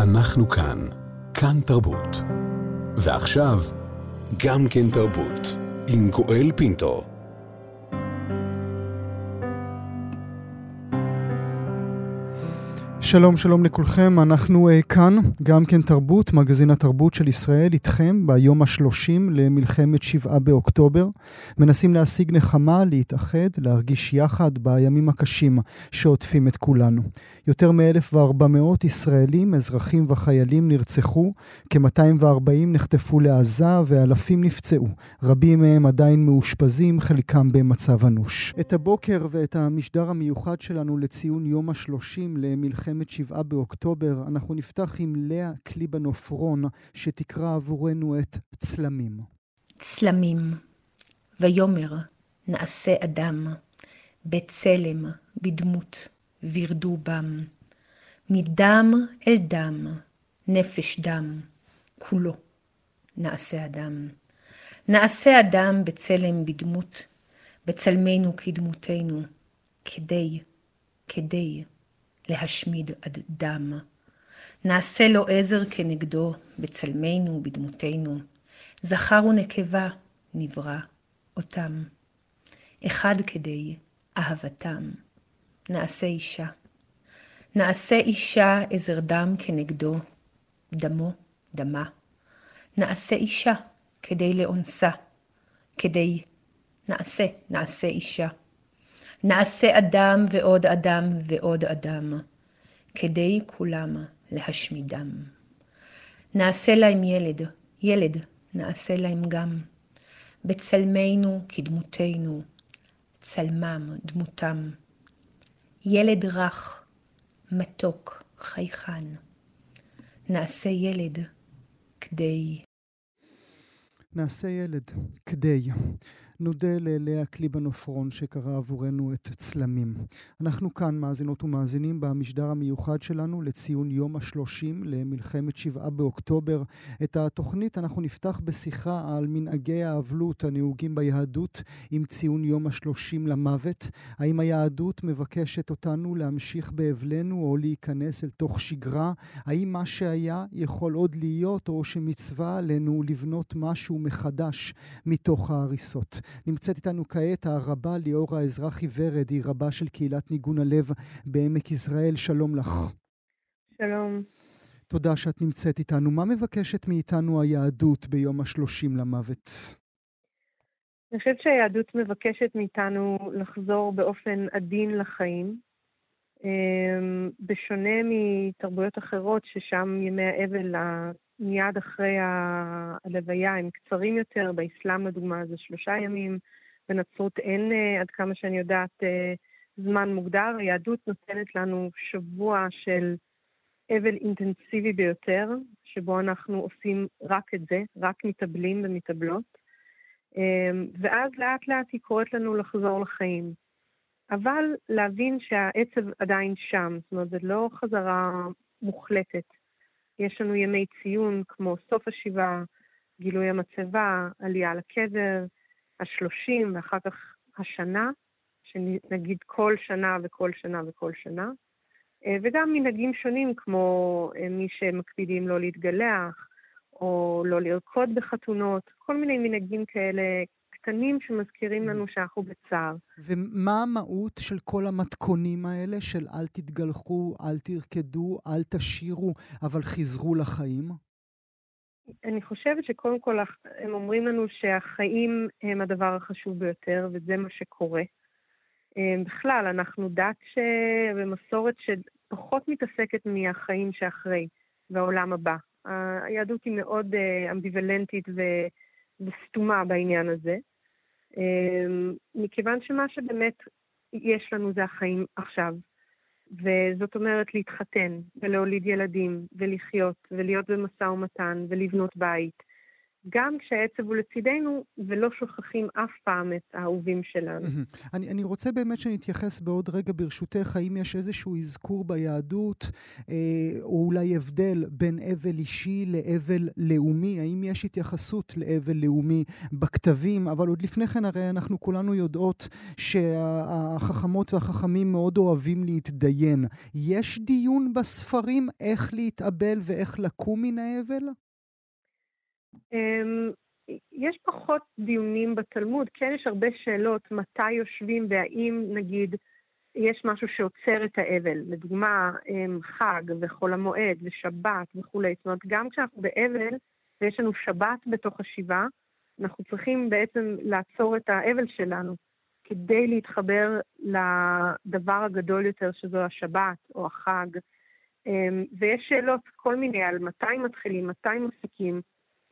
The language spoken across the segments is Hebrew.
אנחנו כאן. כאן תרבות. ועכשיו, גם כן תרבות. עם גואל פינטו. שלום, שלום לכולכם, אנחנו uh, כאן, גם כן תרבות, מגזין התרבות של ישראל, איתכם ביום השלושים למלחמת שבעה באוקטובר. מנסים להשיג נחמה, להתאחד, להרגיש יחד בימים הקשים שעוטפים את כולנו. יותר מ-1,400 ישראלים, אזרחים וחיילים נרצחו, כ-240 נחטפו לעזה ואלפים נפצעו. רבים מהם עדיין מאושפזים, חלקם במצב אנוש. את הבוקר ואת המשדר המיוחד שלנו לציון יום השלושים למלחמת שבעה באוקטובר, אנחנו נפתח עם לאה קליבנופרון, שתקרא עבורנו את צלמים. צלמים, ויאמר נעשה אדם, בצלם, בדמות. וירדו בם. מדם אל דם, נפש דם, כולו נעשה אדם. נעשה אדם בצלם בדמות, בצלמנו כדמותנו, כדי, כדי להשמיד עד דם. נעשה לו עזר כנגדו, בצלמנו בדמותנו. זכר ונקבה נברא אותם. אחד כדי אהבתם. נעשה אישה. נעשה אישה עזר דם כנגדו, דמו, דמה. נעשה אישה כדי לאונסה, כדי נעשה, נעשה אישה. נעשה אדם ועוד אדם ועוד אדם, כדי כולם להשמידם. נעשה להם ילד, ילד נעשה להם גם. בצלמנו כדמותנו, צלמם, דמותם. ילד רך, מתוק, חייכן. נעשה ילד כדי... נעשה ילד כדי. נודה ללאה קליבנופרון שקרא עבורנו את צלמים. אנחנו כאן, מאזינות ומאזינים, במשדר המיוחד שלנו לציון יום השלושים למלחמת שבעה באוקטובר. את התוכנית אנחנו נפתח בשיחה על מנהגי האבלות הנהוגים ביהדות עם ציון יום השלושים למוות. האם היהדות מבקשת אותנו להמשיך באבלנו או להיכנס אל תוך שגרה? האם מה שהיה יכול עוד להיות או שמצווה עלינו לבנות משהו מחדש מתוך ההריסות? נמצאת איתנו כעת הרבה ליאורה האזרחי ורד, היא רבה של קהילת ניגון הלב בעמק יזרעאל. שלום לך. שלום. תודה שאת נמצאת איתנו. מה מבקשת מאיתנו היהדות ביום השלושים למוות? אני חושבת שהיהדות מבקשת מאיתנו לחזור באופן עדין לחיים. אמ, בשונה מתרבויות אחרות, ששם ימי האבל מיד אחרי הלוויה הם קצרים יותר, באסלאם לדוגמה זה שלושה ימים, בנצרות אין, אה, עד כמה שאני יודעת, אה, זמן מוגדר. היהדות נותנת לנו שבוע של אבל אינטנסיבי ביותר, שבו אנחנו עושים רק את זה, רק מתאבלים ומתאבלות. אה, ואז לאט לאט היא קוראת לנו לחזור לחיים. אבל להבין שהעצב עדיין שם, זאת אומרת, זו לא חזרה מוחלטת. יש לנו ימי ציון כמו סוף השבעה, גילוי המצבה, עלייה לקבר, השלושים ואחר כך השנה, שנגיד כל שנה וכל שנה וכל שנה, אה, וגם מנהגים שונים כמו אה, מי שמקפידים לא להתגלח, או לא לרקוד בחתונות, כל מיני מנהגים כאלה קטנים שמזכירים לנו שאנחנו בצער. ומה המהות של כל המתכונים האלה של אל תתגלחו, אל תרקדו, אל תשירו, אבל חזרו לחיים? אני חושבת שקודם כל הם אומרים לנו שהחיים הם הדבר החשוב ביותר, וזה מה שקורה. אה, בכלל, אנחנו דת ש... ומסורת שפחות מתעסקת מהחיים שאחרי, והעולם הבא. היהדות היא מאוד אה, אמביוולנטית. וסתומה בעניין הזה. אמ, מכיוון שמה שבאמת יש לנו זה החיים עכשיו. וזאת אומרת להתחתן ולהוליד ילדים ולחיות ולהיות במשא ומתן ולבנות בית גם כשהעצב הוא לצידנו, ולא שוכחים אף פעם את האהובים שלנו. אני, אני רוצה באמת שנתייחס בעוד רגע, ברשותך, האם יש איזשהו אזכור ביהדות, אה, או אולי הבדל בין אבל אישי לאבל לאומי? האם יש התייחסות לאבל לאומי בכתבים? אבל עוד לפני כן, הרי אנחנו כולנו יודעות שהחכמות והחכמים מאוד אוהבים להתדיין. יש דיון בספרים איך להתאבל ואיך לקום מן האבל? אמ, יש פחות דיונים בתלמוד, כן יש הרבה שאלות מתי יושבים והאם נגיד יש משהו שעוצר את האבל, לדוגמה אמ, חג וחול המועד ושבת וכולי, זאת אומרת גם כשאנחנו באבל ויש לנו שבת בתוך השבעה, אנחנו צריכים בעצם לעצור את האבל שלנו כדי להתחבר לדבר הגדול יותר שזו השבת או החג. אמ, ויש שאלות כל מיני על מתי מתחילים, מתי מפסיקים.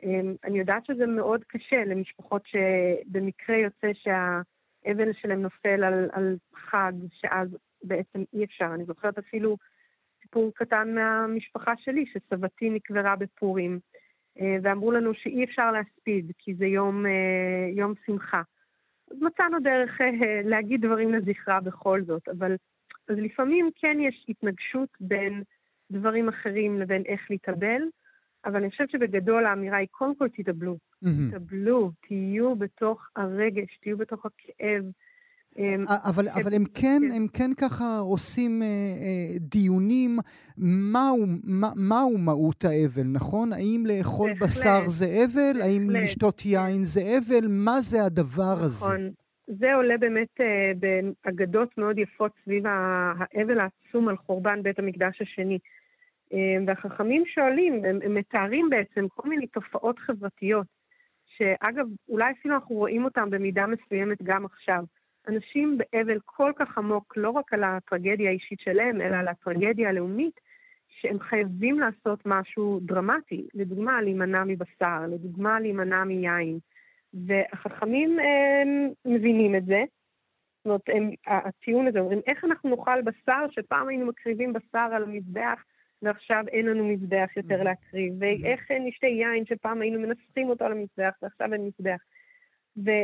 אמ, אני יודעת שזה מאוד קשה למשפחות שבמקרה יוצא שהאבל שלהם נופל על, על חג, שאז בעצם אי אפשר. אני זוכרת אפילו סיפור קטן מהמשפחה שלי, שסבתי נקברה בפורים, אה, ואמרו לנו שאי אפשר להספיד, כי זה יום, אה, יום שמחה. אז מצאנו דרך אה, להגיד דברים לזכרה בכל זאת, אבל אז לפעמים כן יש התנגשות בין דברים אחרים לבין איך להתאבל, אבל אני חושבת שבגדול האמירה היא, קודם כל תתאבלו. תתאבלו, תהיו בתוך הרגש, תהיו בתוך הכאב. אמ, אבל, אבל הם, כן, כן, הם כן ככה עושים אה, אה, דיונים מהו, מה, מהו מהות האבל, נכון? האם לאכול בהחלט, בשר זה אבל? האם לשתות יין זה אבל? מה זה הדבר נכון. הזה? נכון. זה עולה באמת אה, באגדות מאוד יפות סביב האבל העצום על חורבן בית המקדש השני. אמ, והחכמים שואלים, הם, הם מתארים בעצם כל מיני תופעות חברתיות, שאגב, אולי אפילו אנחנו רואים אותם במידה מסוימת גם עכשיו. אנשים באבל כל כך עמוק, לא רק על הטרגדיה האישית שלהם, אלא על הטרגדיה הלאומית, שהם חייבים לעשות משהו דרמטי. לדוגמה, להימנע מבשר, לדוגמה, להימנע מיין. והחכמים הם, מבינים את זה. זאת אומרת, הטיעון הזה, אומרים, איך אנחנו נאכל בשר שפעם היינו מקריבים בשר על המזבח ועכשיו אין לנו מזבח יותר mm-hmm. להקריב, ואיך נשתה יין שפעם היינו מנסחים אותו על המזבח ועכשיו אין מזבח.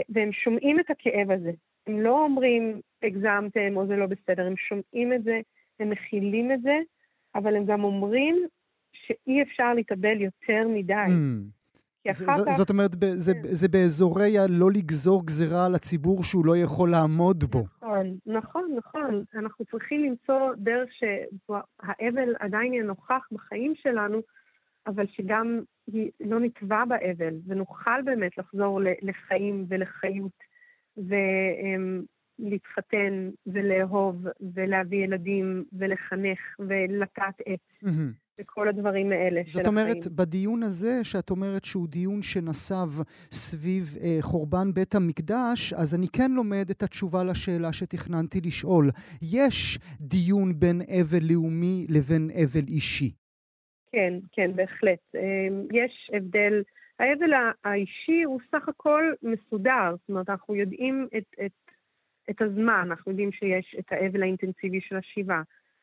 והם שומעים את הכאב הזה. הם לא אומרים, הגזמתם או זה לא בסדר, הם שומעים את זה, הם מכילים את זה, אבל הם גם אומרים שאי אפשר להתאבל יותר מדי. Mm. זה, כך... זאת אומרת, זה, כן. זה באזורי הלא לגזור גזירה על הציבור שהוא לא יכול לעמוד בו. נכון, נכון, נכון. אנחנו צריכים למצוא דרך שהאבל עדיין יהיה נוכח בחיים שלנו, אבל שגם לא נטבע באבל, ונוכל באמת לחזור לחיים ולחיות, ולהתחתן ולאהוב ולהביא ילדים ולחנך ולטעת עץ. Mm-hmm. וכל הדברים האלה של החיים. זאת אומרת, בדיון הזה, שאת אומרת שהוא דיון שנסב סביב אה, חורבן בית המקדש, אז אני כן לומד את התשובה לשאלה שתכננתי לשאול. יש דיון בין אבל לאומי לבין אבל אישי. כן, כן, בהחלט. אה, יש הבדל. האבל האישי הוא סך הכל מסודר, זאת אומרת, אנחנו יודעים את, את, את הזמן, אנחנו יודעים שיש את האבל האינטנסיבי של השבעה,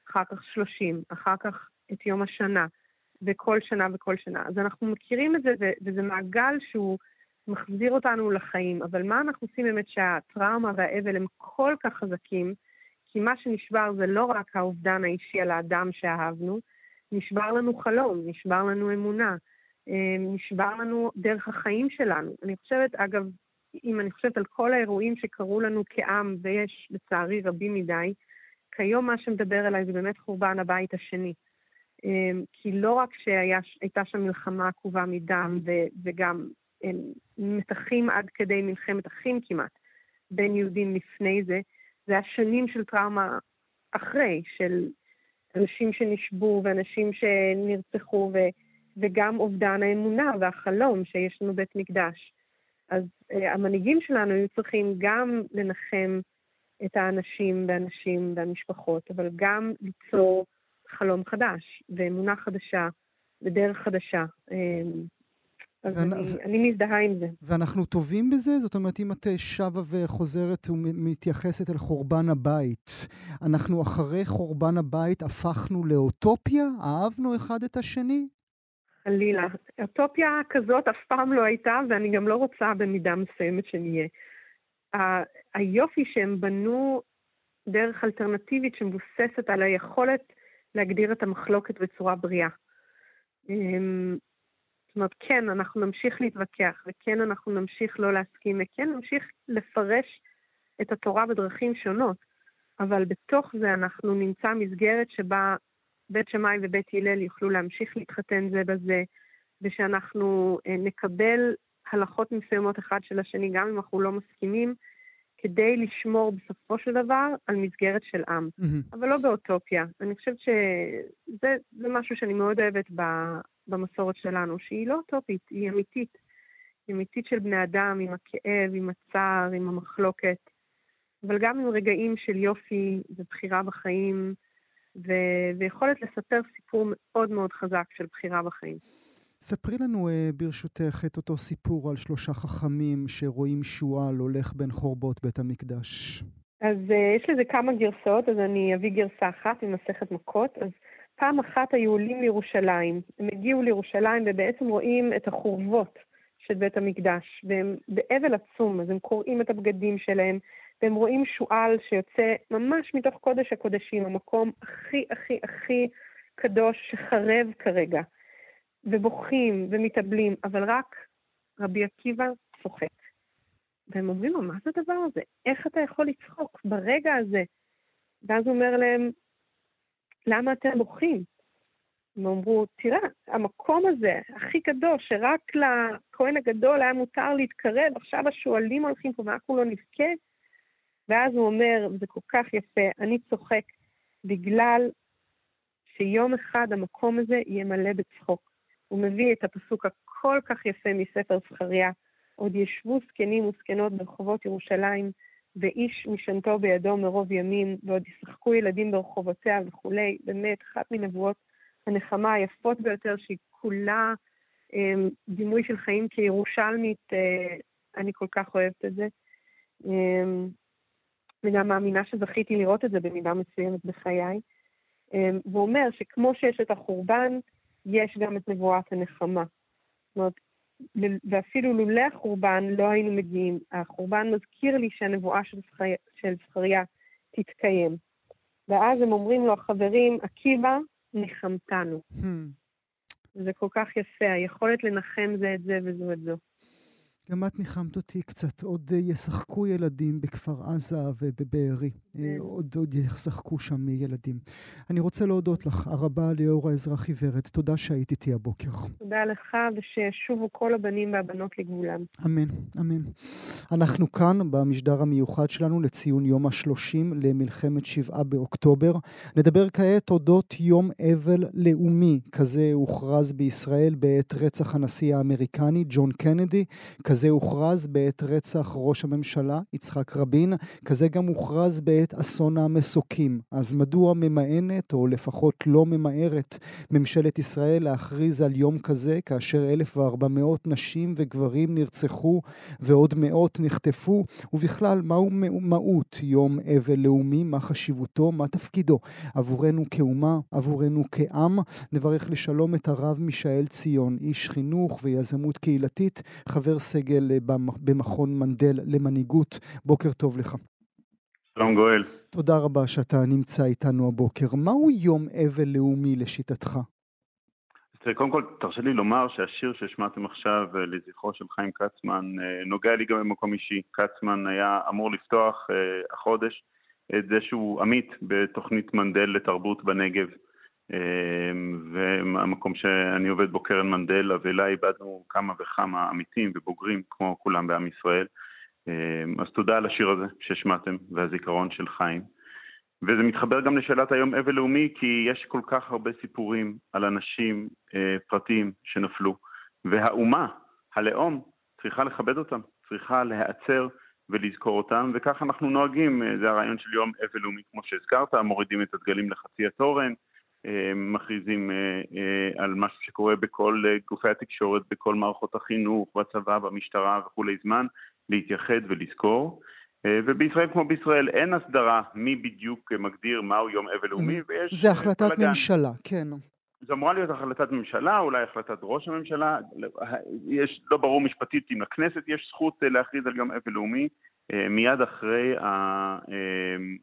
אחר כך שלושים, אחר כך את יום השנה, וכל שנה וכל שנה. אז אנחנו מכירים את זה, וזה מעגל שהוא מחזיר אותנו לחיים. אבל מה אנחנו עושים באמת שהטראומה והאבל הם כל כך חזקים, כי מה שנשבר זה לא רק האובדן האישי על האדם שאהבנו, נשבר לנו חלום, נשבר לנו אמונה, אה, נשבר לנו דרך החיים שלנו. אני חושבת, אגב, אם אני חושבת על כל האירועים שקרו לנו כעם, ויש לצערי רבים מדי, כיום מה שמדבר אליי זה באמת חורבן הבית השני. אמ, כי לא רק שהייתה שם מלחמה עקובה מדם וגם מתחים עד כדי מלחמת אחים כמעט בין יהודים לפני זה, זה היה שנים של טראומה אחרי, של אנשים שנשבו ואנשים שנרצחו ו, וגם אובדן האמונה והחלום שיש לנו בית מקדש. אז uh, המנהיגים שלנו היו צריכים גם לנחם את האנשים והנשים והמשפחות, אבל גם ליצור חלום חדש, ואמונה חדשה, ודרך חדשה. אמ, אז ואנ... אני, ו... אני מזדהה עם זה. ואנחנו טובים בזה? זאת אומרת, אם את שבה וחוזרת ומתייחסת אל חורבן הבית, אנחנו אחרי חורבן הבית הפכנו לאוטופיה? אהבנו אחד את השני? חלילה. אוטופיה כזאת אף פעם לא הייתה, ואני גם לא רוצה במידה מסוימת שנהיה. היופי שהם בנו דרך אלטרנטיבית שמבוססת על היכולת להגדיר את המחלוקת בצורה בריאה. אמ, זאת אומרת, כן, אנחנו נמשיך להתווכח, וכן, אנחנו נמשיך לא להסכים, וכן, נמשיך לפרש את התורה בדרכים שונות, אבל בתוך זה אנחנו נמצא מסגרת שבה בית שמאי ובית הלל יוכלו להמשיך להתחתן זה בזה, ושאנחנו אה, נקבל הלכות מסוימות אחד של השני, גם אם אנחנו לא מסכימים, כדי לשמור בסופו של דבר על מסגרת של עם, mm-hmm. אבל לא באוטופיה. אני חושבת שזה משהו שאני מאוד אוהבת במסורת שלנו, שהיא לא אוטופית, היא אמיתית. היא אמיתית של בני אדם, עם הכאב, עם הצער, עם המחלוקת, אבל גם עם רגעים של יופי ובחירה בחיים, ו- ויכולת לספר סיפור מאוד מאוד חזק של בחירה בחיים. ספרי לנו אה, ברשותך את אותו סיפור על שלושה חכמים שרואים שועל הולך בין חורבות בית המקדש. אז uh, יש לזה כמה גרסאות, אז אני אביא גרסה אחת ממסכת מכות. אז פעם אחת היו עולים לירושלים. הם הגיעו לירושלים ובעצם רואים את החורבות של בית המקדש, והם באבל עצום, אז הם קוראים את הבגדים שלהם, והם רואים שועל שיוצא ממש מתוך קודש הקודשים, המקום הכי הכי הכי קדוש שחרב כרגע. ובוכים ומתאבלים, אבל רק רבי עקיבא צוחק. והם אומרים לו, מה זה הדבר הזה? איך אתה יכול לצחוק ברגע הזה? ואז הוא אומר להם, למה אתם בוכים? הם אמרו, תראה, המקום הזה, הכי קדוש, שרק לכהן הגדול היה מותר להתקרב, עכשיו השועלים הולכים פה ואנחנו לא נבכה. ואז הוא אומר, וזה כל כך יפה, אני צוחק בגלל שיום אחד המקום הזה יהיה מלא בצחוק. הוא מביא את הפסוק הכל כך יפה מספר זכריה, עוד ישבו זקנים וזקנות ברחובות ירושלים, ואיש משענתו בידו מרוב ימים, ועוד ישחקו ילדים ברחובותיה וכולי. באמת, אחת מנבואות הנחמה היפות ביותר, שהיא כולה אה, דימוי של חיים כירושלמית, אה, אני כל כך אוהבת את זה. אה, וגם מאמינה שזכיתי לראות את זה במידה מסוימת בחיי. אה, והוא אומר שכמו שיש את החורבן, יש גם את נבואת הנחמה. זאת אומרת, ואפילו לולא החורבן לא היינו מגיעים. החורבן מזכיר לי שהנבואה של, זכריה, של זכריה תתקיים. ואז הם אומרים לו, החברים, עקיבא, ניחמתנו. Hmm. זה כל כך יפה, היכולת לנחם זה את זה וזו את זו. גם את ניחמת אותי קצת. עוד אה, ישחקו ילדים בכפר עזה ובבארי. אה, כן. עוד, עוד ישחקו שם ילדים. אני רוצה להודות לך, הרבה ליאור האזרח עיוורת. תודה שהיית איתי הבוקר. תודה לך, ושישובו כל הבנים והבנות לגבולם. אמן, אמן. אנחנו כאן במשדר המיוחד שלנו לציון יום השלושים למלחמת שבעה באוקטובר. נדבר כעת אודות יום אבל לאומי. כזה הוכרז בישראל בעת רצח הנשיא האמריקני ג'ון קנדי. כזה הוכרז בעת רצח ראש הממשלה יצחק רבין, כזה גם הוכרז בעת אסון המסוקים. אז מדוע ממאנת, או לפחות לא ממהרת, ממשלת ישראל להכריז על יום כזה, כאשר 1,400 נשים וגברים נרצחו ועוד מאות נחטפו? ובכלל, מהו מהות יום אבל לאומי? מה חשיבותו? מה תפקידו? עבורנו כאומה, עבורנו כעם. נברך לשלום את הרב מישאל ציון, איש חינוך ויזמות קהילתית, חבר סגל סגל אה, במכון מנדל למנהיגות. בוקר טוב לך. שלום גואל. תודה רבה שאתה נמצא איתנו הבוקר. מהו יום אבל לאומי לשיטתך? קודם כל, תרשה לי לומר שהשיר שהשמעתם עכשיו אה, לזכרו של חיים כצמן אה, נוגע לי גם במקום אישי. כצמן היה אמור לפתוח החודש את זה שהוא עמית בתוכנית מנדל לתרבות בנגב. אמ, והמקום שאני עובד בו, קרן מנדלה, ואלה איבדנו כמה וכמה עמיתים ובוגרים, כמו כולם בעם ישראל. אמ, אז תודה על השיר הזה שהשמעתם, והזיכרון של חיים. וזה מתחבר גם לשאלת היום אבל לאומי, כי יש כל כך הרבה סיפורים על אנשים אה, פרטיים שנפלו, והאומה, הלאום, צריכה לכבד אותם, צריכה להיעצר ולזכור אותם, וכך אנחנו נוהגים, אה, זה הרעיון של יום אבל לאומי, כמו שהזכרת, מורידים את הדגלים לחצי התורן, מכריזים אה, אה, על משהו שקורה בכל גופי התקשורת, בכל מערכות החינוך, בצבא, במשטרה וכולי זמן, להתייחד ולזכור. ובישראל כמו בישראל אין הסדרה מי בדיוק מגדיר מהו יום אבל לאומי, ויש... זה החלטת בלגן. ממשלה, כן. זו אמורה להיות החלטת ממשלה, אולי החלטת ראש הממשלה. יש, לא ברור משפטית אם לכנסת יש זכות להכריז על יום אבל לאומי. מיד אחרי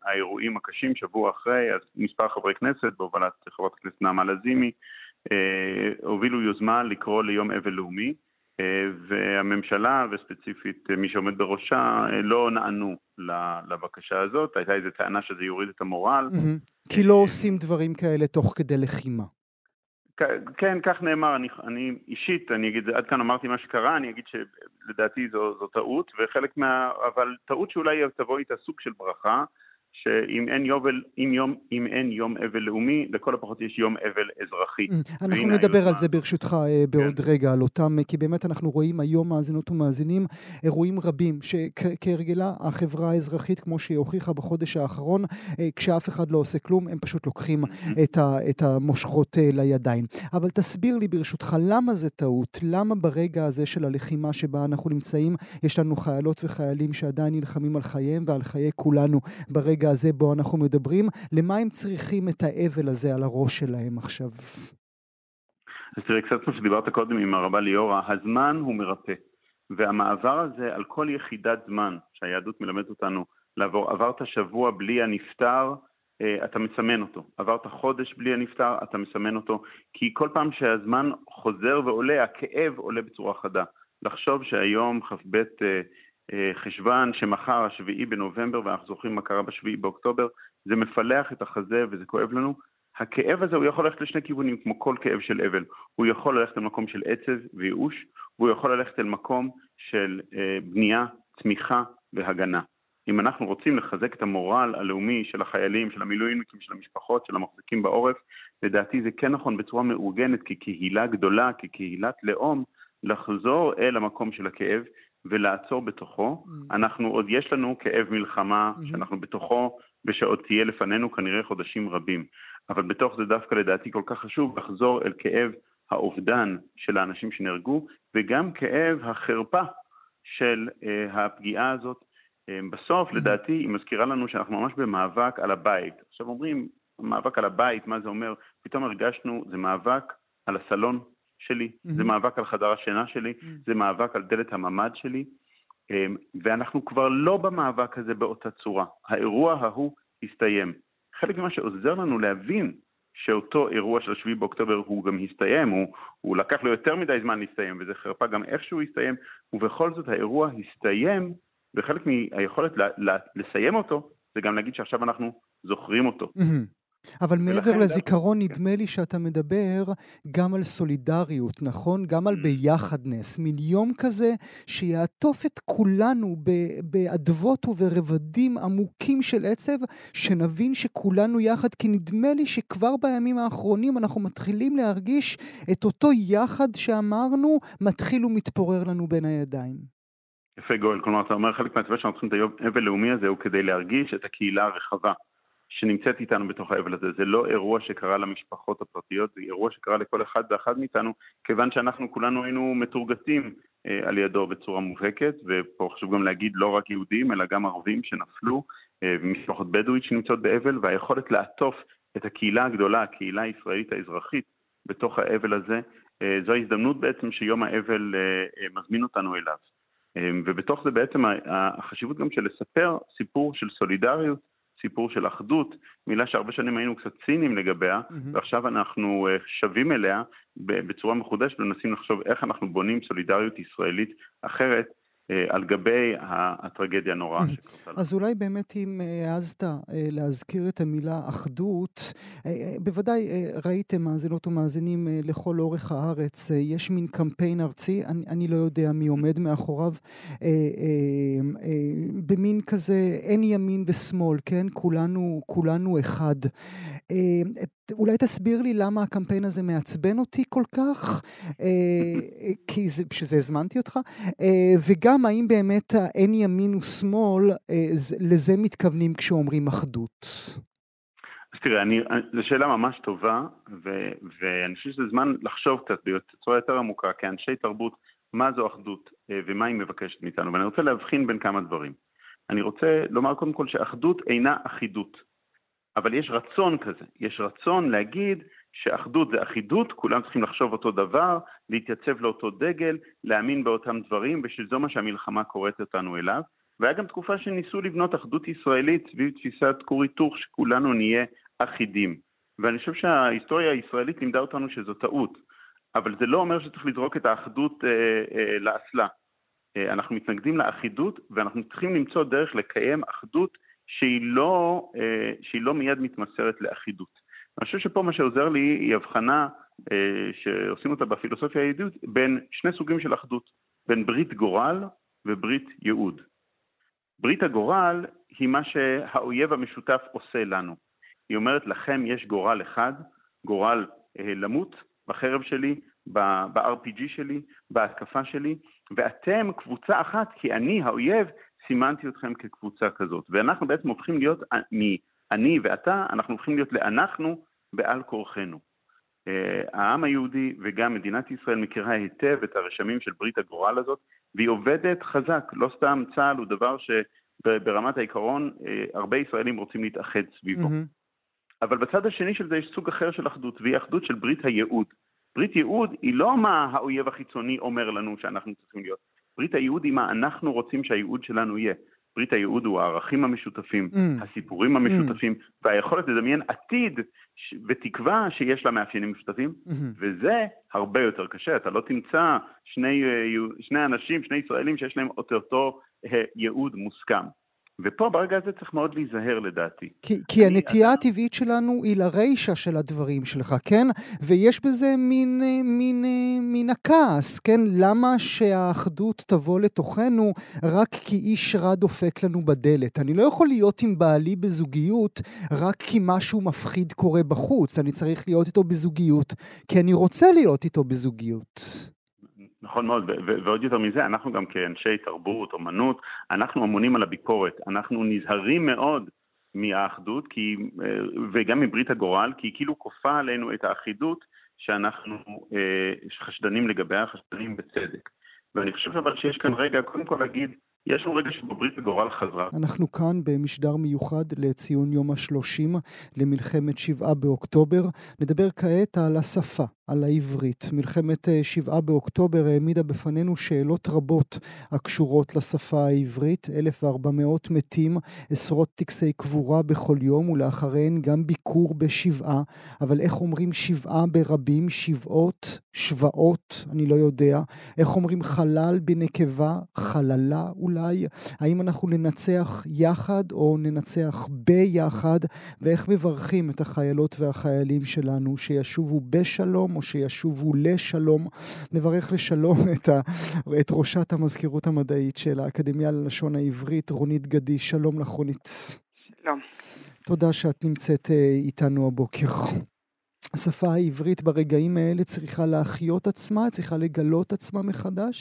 האירועים הקשים, שבוע אחרי, אז מספר חברי כנסת, בהובלת חברת הכנסת נעמה לזימי, הובילו יוזמה לקרוא ליום אבל לאומי. והממשלה, וספציפית מי שעומד בראשה, לא נענו לבקשה הזאת. הייתה איזו טענה שזה יוריד את המורל. כי לא עושים דברים כאלה תוך כדי לחימה. כן, כך נאמר. אני, אני אישית, אני אגיד, עד כאן אמרתי מה שקרה, אני אגיד שלדעתי זו, זו טעות, וחלק מה... אבל טעות שאולי תבוא איתה סוג של ברכה. שאם אין, יובל, אם יום, אם אין יום אבל לאומי, לכל הפחות יש יום אבל אזרחי. Mm, אנחנו נדבר על זה ברשותך אה, בעוד כן. רגע, על אותם, כי באמת אנחנו רואים היום מאזינות ומאזינים אירועים רבים, שכהרגלה החברה האזרחית, כמו שהיא הוכיחה בחודש האחרון, אה, כשאף אחד לא עושה כלום, הם פשוט לוקחים mm-hmm. את, ה, את המושכות אה, לידיים. אבל תסביר לי ברשותך, למה זה טעות? למה ברגע הזה של הלחימה שבה אנחנו נמצאים, יש לנו חיילות וחיילים שעדיין נלחמים על חייהם ועל חיי כולנו ברגע הרגע הזה בו אנחנו מדברים, למה הם צריכים את האבל הזה על הראש שלהם עכשיו? אז תראה, קצת כמו שדיברת קודם עם הרבה ליאורה, הזמן הוא מרפא. והמעבר הזה על כל יחידת זמן שהיהדות מלמדת אותנו לעבור, עברת שבוע בלי הנפטר, אה, אתה מסמן אותו. עברת חודש בלי הנפטר, אתה מסמן אותו. כי כל פעם שהזמן חוזר ועולה, הכאב עולה בצורה חדה. לחשוב שהיום כ"ב אה, חשוון שמחר, השביעי בנובמבר, ואנחנו זוכרים מה קרה בשביעי באוקטובר, זה מפלח את החזה וזה כואב לנו. הכאב הזה הוא יכול ללכת לשני כיוונים, כמו כל כאב של אבל. הוא יכול ללכת למקום של עצב וייאוש, והוא יכול ללכת אל מקום של אה, בנייה, צמיחה והגנה. אם אנחנו רוצים לחזק את המורל הלאומי של החיילים, של המילואימניקים, של המשפחות, של המחזיקים בעורף, לדעתי זה כן נכון בצורה מאורגנת כקהילה גדולה, כקהילת לאום, לחזור אל המקום של הכאב ולעצור בתוכו. Mm. אנחנו, עוד יש לנו כאב מלחמה mm-hmm. שאנחנו בתוכו ושעוד תהיה לפנינו כנראה חודשים רבים. אבל בתוך זה דווקא לדעתי כל כך חשוב לחזור אל כאב האובדן של האנשים שנהרגו, וגם כאב החרפה של uh, הפגיעה הזאת. Uh, בסוף, mm-hmm. לדעתי, היא מזכירה לנו שאנחנו ממש במאבק על הבית. עכשיו אומרים, מאבק על הבית, מה זה אומר? פתאום הרגשנו, זה מאבק על הסלון שלי, mm-hmm. זה מאבק על חדר השינה שלי, mm-hmm. זה מאבק על דלת הממ"ד שלי, אמ, ואנחנו כבר לא במאבק הזה באותה צורה. האירוע ההוא הסתיים. חלק ממה שעוזר לנו להבין שאותו אירוע של 7 באוקטובר הוא גם הסתיים, הוא, הוא לקח לו יותר מדי זמן להסתיים, וזה חרפה גם איך שהוא הסתיים, ובכל זאת האירוע הסתיים, וחלק מהיכולת לסיים אותו, זה גם להגיד שעכשיו אנחנו זוכרים אותו. Mm-hmm. אבל מעבר לזיכרון, נדמה לי שאתה מדבר גם על סולידריות, נכון? גם על mm. ביחדנס, מין יום כזה שיעטוף את כולנו באדוות וברבדים עמוקים של עצב, שנבין שכולנו יחד, כי נדמה לי שכבר בימים האחרונים אנחנו מתחילים להרגיש את אותו יחד שאמרנו, מתחיל ומתפורר לנו בין הידיים. יפה גואל, כלומר אתה אומר חלק מהצבא שאנחנו צריכים את היום אבל לאומי הזה הוא כדי להרגיש את הקהילה הרחבה. שנמצאת איתנו בתוך האבל הזה. זה לא אירוע שקרה למשפחות הפרטיות, זה אירוע שקרה לכל אחד ואחד מאיתנו, כיוון שאנחנו כולנו היינו מתורגתים אה, על ידו בצורה מובהקת, ופה חשוב גם להגיד לא רק יהודים, אלא גם ערבים שנפלו, אה, ומשפחות בדואית שנמצאות באבל, והיכולת לעטוף את הקהילה הגדולה, הקהילה הישראלית האזרחית, בתוך האבל הזה, אה, זו ההזדמנות בעצם שיום האבל אה, אה, מזמין אותנו אליו. אה, ובתוך זה בעצם החשיבות גם של לספר סיפור של סולידריות סיפור של אחדות, מילה שהרבה שנים היינו קצת ציניים לגביה, mm-hmm. ועכשיו אנחנו אה, שבים אליה בצורה מחודשת ומנסים לחשוב איך אנחנו בונים סולידריות ישראלית אחרת על גבי הטרגדיה הנוראה שקרתה אז אולי באמת אם אה, העזת אה, להזכיר את המילה אחדות, בוודאי ראיתם מאזינות ומאזינים לכל אורך הארץ, יש מין קמפיין ארצי, אני, אני לא יודע מי עומד מאחוריו, במין כזה אין ימין ושמאל, כן? כולנו, כולנו אחד. אולי תסביר לי למה הקמפיין הזה מעצבן אותי כל כך, אה, כי זה, שזה הזמנתי אותך, אה, וגם האם באמת אין ימין ושמאל, אה, לזה מתכוונים כשאומרים אחדות. אז תראה, אני, זו שאלה ממש טובה, ו, ואני חושב שזה זמן לחשוב קצת בצורה יותר עמוקה, כאנשי תרבות, מה זו אחדות ומה היא מבקשת מאיתנו, ואני רוצה להבחין בין כמה דברים. אני רוצה לומר קודם כל שאחדות אינה אחידות. אבל יש רצון כזה, יש רצון להגיד שאחדות זה אחידות, כולם צריכים לחשוב אותו דבר, להתייצב לאותו דגל, להאמין באותם דברים, ושזו מה שהמלחמה קוראת אותנו אליו. והיה גם תקופה שניסו לבנות אחדות ישראלית סביב תפיסת כור היתוך, שכולנו נהיה אחידים. ואני חושב שההיסטוריה הישראלית לימדה אותנו שזו טעות, אבל זה לא אומר שצריך לזרוק את האחדות אה, אה, לאסלה. אה, אנחנו מתנגדים לאחידות, ואנחנו צריכים למצוא דרך לקיים אחדות שהיא לא, אה, שהיא לא מיד מתמסרת לאחידות. אני חושב שפה מה שעוזר לי היא הבחנה אה, שעושים אותה בפילוסופיה היהודית בין שני סוגים של אחדות, בין ברית גורל וברית ייעוד. ברית הגורל היא מה שהאויב המשותף עושה לנו. היא אומרת לכם יש גורל אחד, גורל אה, למות בחרב שלי, ב-RPG שלי, בהתקפה שלי, ואתם קבוצה אחת, כי אני, האויב, סימנתי אתכם כקבוצה כזאת. ואנחנו בעצם הופכים להיות, מ"אני" ו"אתה", אנחנו הופכים להיות ל"אנחנו" בעל כורחנו. אה, העם היהודי וגם מדינת ישראל מכירה היטב את הרשמים של ברית הגורל הזאת, והיא עובדת חזק. לא סתם צה"ל הוא דבר שברמת העיקרון אה, הרבה ישראלים רוצים להתאחד סביבו. Mm-hmm. אבל בצד השני של זה יש סוג אחר של אחדות, והיא אחדות של ברית הייעוד. ברית ייעוד היא לא מה האויב החיצוני אומר לנו שאנחנו צריכים להיות. ברית הייעוד היא מה אנחנו רוצים שהייעוד שלנו יהיה. ברית הייעוד הוא הערכים המשותפים, mm. הסיפורים. המשותפים, mm. והיכולת לדמיין עתיד ש... ותקווה שיש לה מאפיינים משותפים, mm-hmm. וזה הרבה יותר קשה. אתה לא תמצא שני, אה, שני אנשים, שני ישראלים שיש להם אותו אה, ייעוד מוסכם. ופה ברגע הזה צריך מאוד להיזהר לדעתי. כי, כי הנטייה אדם... הטבעית שלנו היא לרישה של הדברים שלך, כן? ויש בזה מין, מין, מין הכעס, כן? למה שהאחדות תבוא לתוכנו רק כי איש רע דופק לנו בדלת? אני לא יכול להיות עם בעלי בזוגיות רק כי משהו מפחיד קורה בחוץ. אני צריך להיות איתו בזוגיות כי אני רוצה להיות איתו בזוגיות. נכון מאוד, ועוד יותר מזה, אנחנו גם כאנשי תרבות, אומנות, אנחנו אמונים על הביקורת. אנחנו נזהרים מאוד מהאחדות, כי, אה, וגם מברית הגורל, כי היא כאילו כופה עלינו את האחידות שאנחנו אה, חשדנים לגביה, חשדנים בצדק. ואני חושב אבל שיש כאן רגע, קודם כל להגיד, יש לנו רגע שבו ברית הגורל חזרה. אנחנו כאן במשדר מיוחד לציון יום השלושים למלחמת שבעה באוקטובר. נדבר כעת על השפה. על העברית. מלחמת אה, שבעה באוקטובר העמידה בפנינו שאלות רבות הקשורות לשפה העברית. 1,400 מתים, עשרות טקסי קבורה בכל יום, ולאחריהן גם ביקור בשבעה. אבל איך אומרים שבעה ברבים? שבעות? שבעות? אני לא יודע. איך אומרים חלל בנקבה? חללה אולי? האם אנחנו ננצח יחד או ננצח ביחד? ואיך מברכים את החיילות והחיילים שלנו שישובו בשלום או שישובו לשלום. נברך לשלום את, ה, את ראשת המזכירות המדעית של האקדמיה ללשון העברית, רונית גדי. שלום לך, רונית. שלום. תודה שאת נמצאת אה, איתנו הבוקר. השפה העברית ברגעים האלה צריכה להחיות עצמה, צריכה לגלות עצמה מחדש?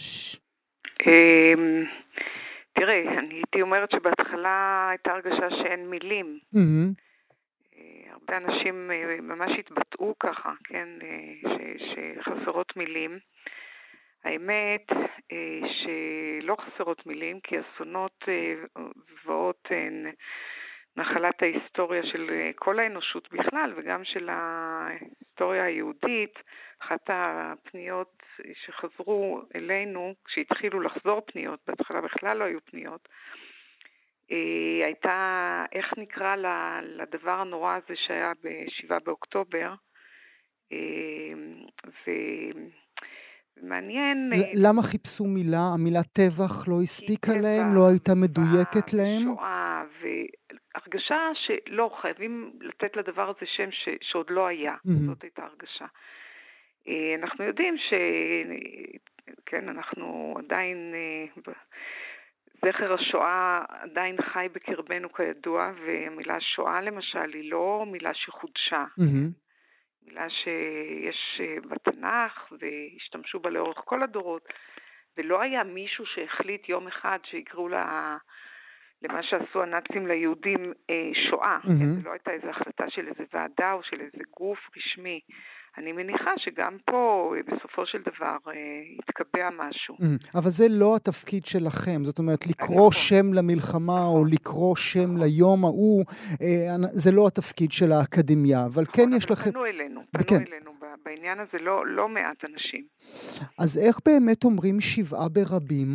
אמ, תראה, אני הייתי אומרת שבהתחלה הייתה הרגשה שאין מילים. Mm-hmm. הרבה אנשים אה, ממש התבטאו ככה, כן, אה, ש, שחסרות מילים. האמת אה, שלא חסרות מילים, כי אסונות זוועות הן נחלת ההיסטוריה של כל האנושות בכלל, וגם של ההיסטוריה היהודית. אחת הפניות שחזרו אלינו, כשהתחילו לחזור פניות, בהתחלה בכלל לא היו פניות, הייתה, איך נקרא לדבר הנורא הזה שהיה ב-7 באוקטובר, אה, ומעניין... אה, למה חיפשו מילה? המילה טבח לא הספיקה להם? לא הייתה מדויקת להם? שואה, והרגשה שלא, חייבים לתת לדבר הזה שם ש, שעוד לא היה. זאת הייתה הרגשה. אנחנו יודעים ש... כן, אנחנו עדיין זכר השואה עדיין חי בקרבנו כידוע, והמילה שואה למשל היא לא מילה שחודשה. Mm-hmm. מילה שיש אה, בתנ"ך והשתמשו בה לאורך כל הדורות, ולא היה מישהו שהחליט יום אחד שיקראו לה, למה שעשו הנאצים ליהודים, אה, שואה. Mm-hmm. זו לא הייתה איזו החלטה של איזו ועדה או של איזה גוף רשמי. אני מניחה שגם פה בסופו של דבר יתקבע משהו. אבל זה לא התפקיד שלכם, זאת אומרת לקרוא נכון. שם למלחמה או נכון. לקרוא שם ליום ההוא, זה לא התפקיד של האקדמיה, אבל כן נכון, יש אבל לכם... פנו אלינו, פנו כן. אלינו בעניין הזה לא, לא מעט אנשים. אז איך באמת אומרים שבעה ברבים?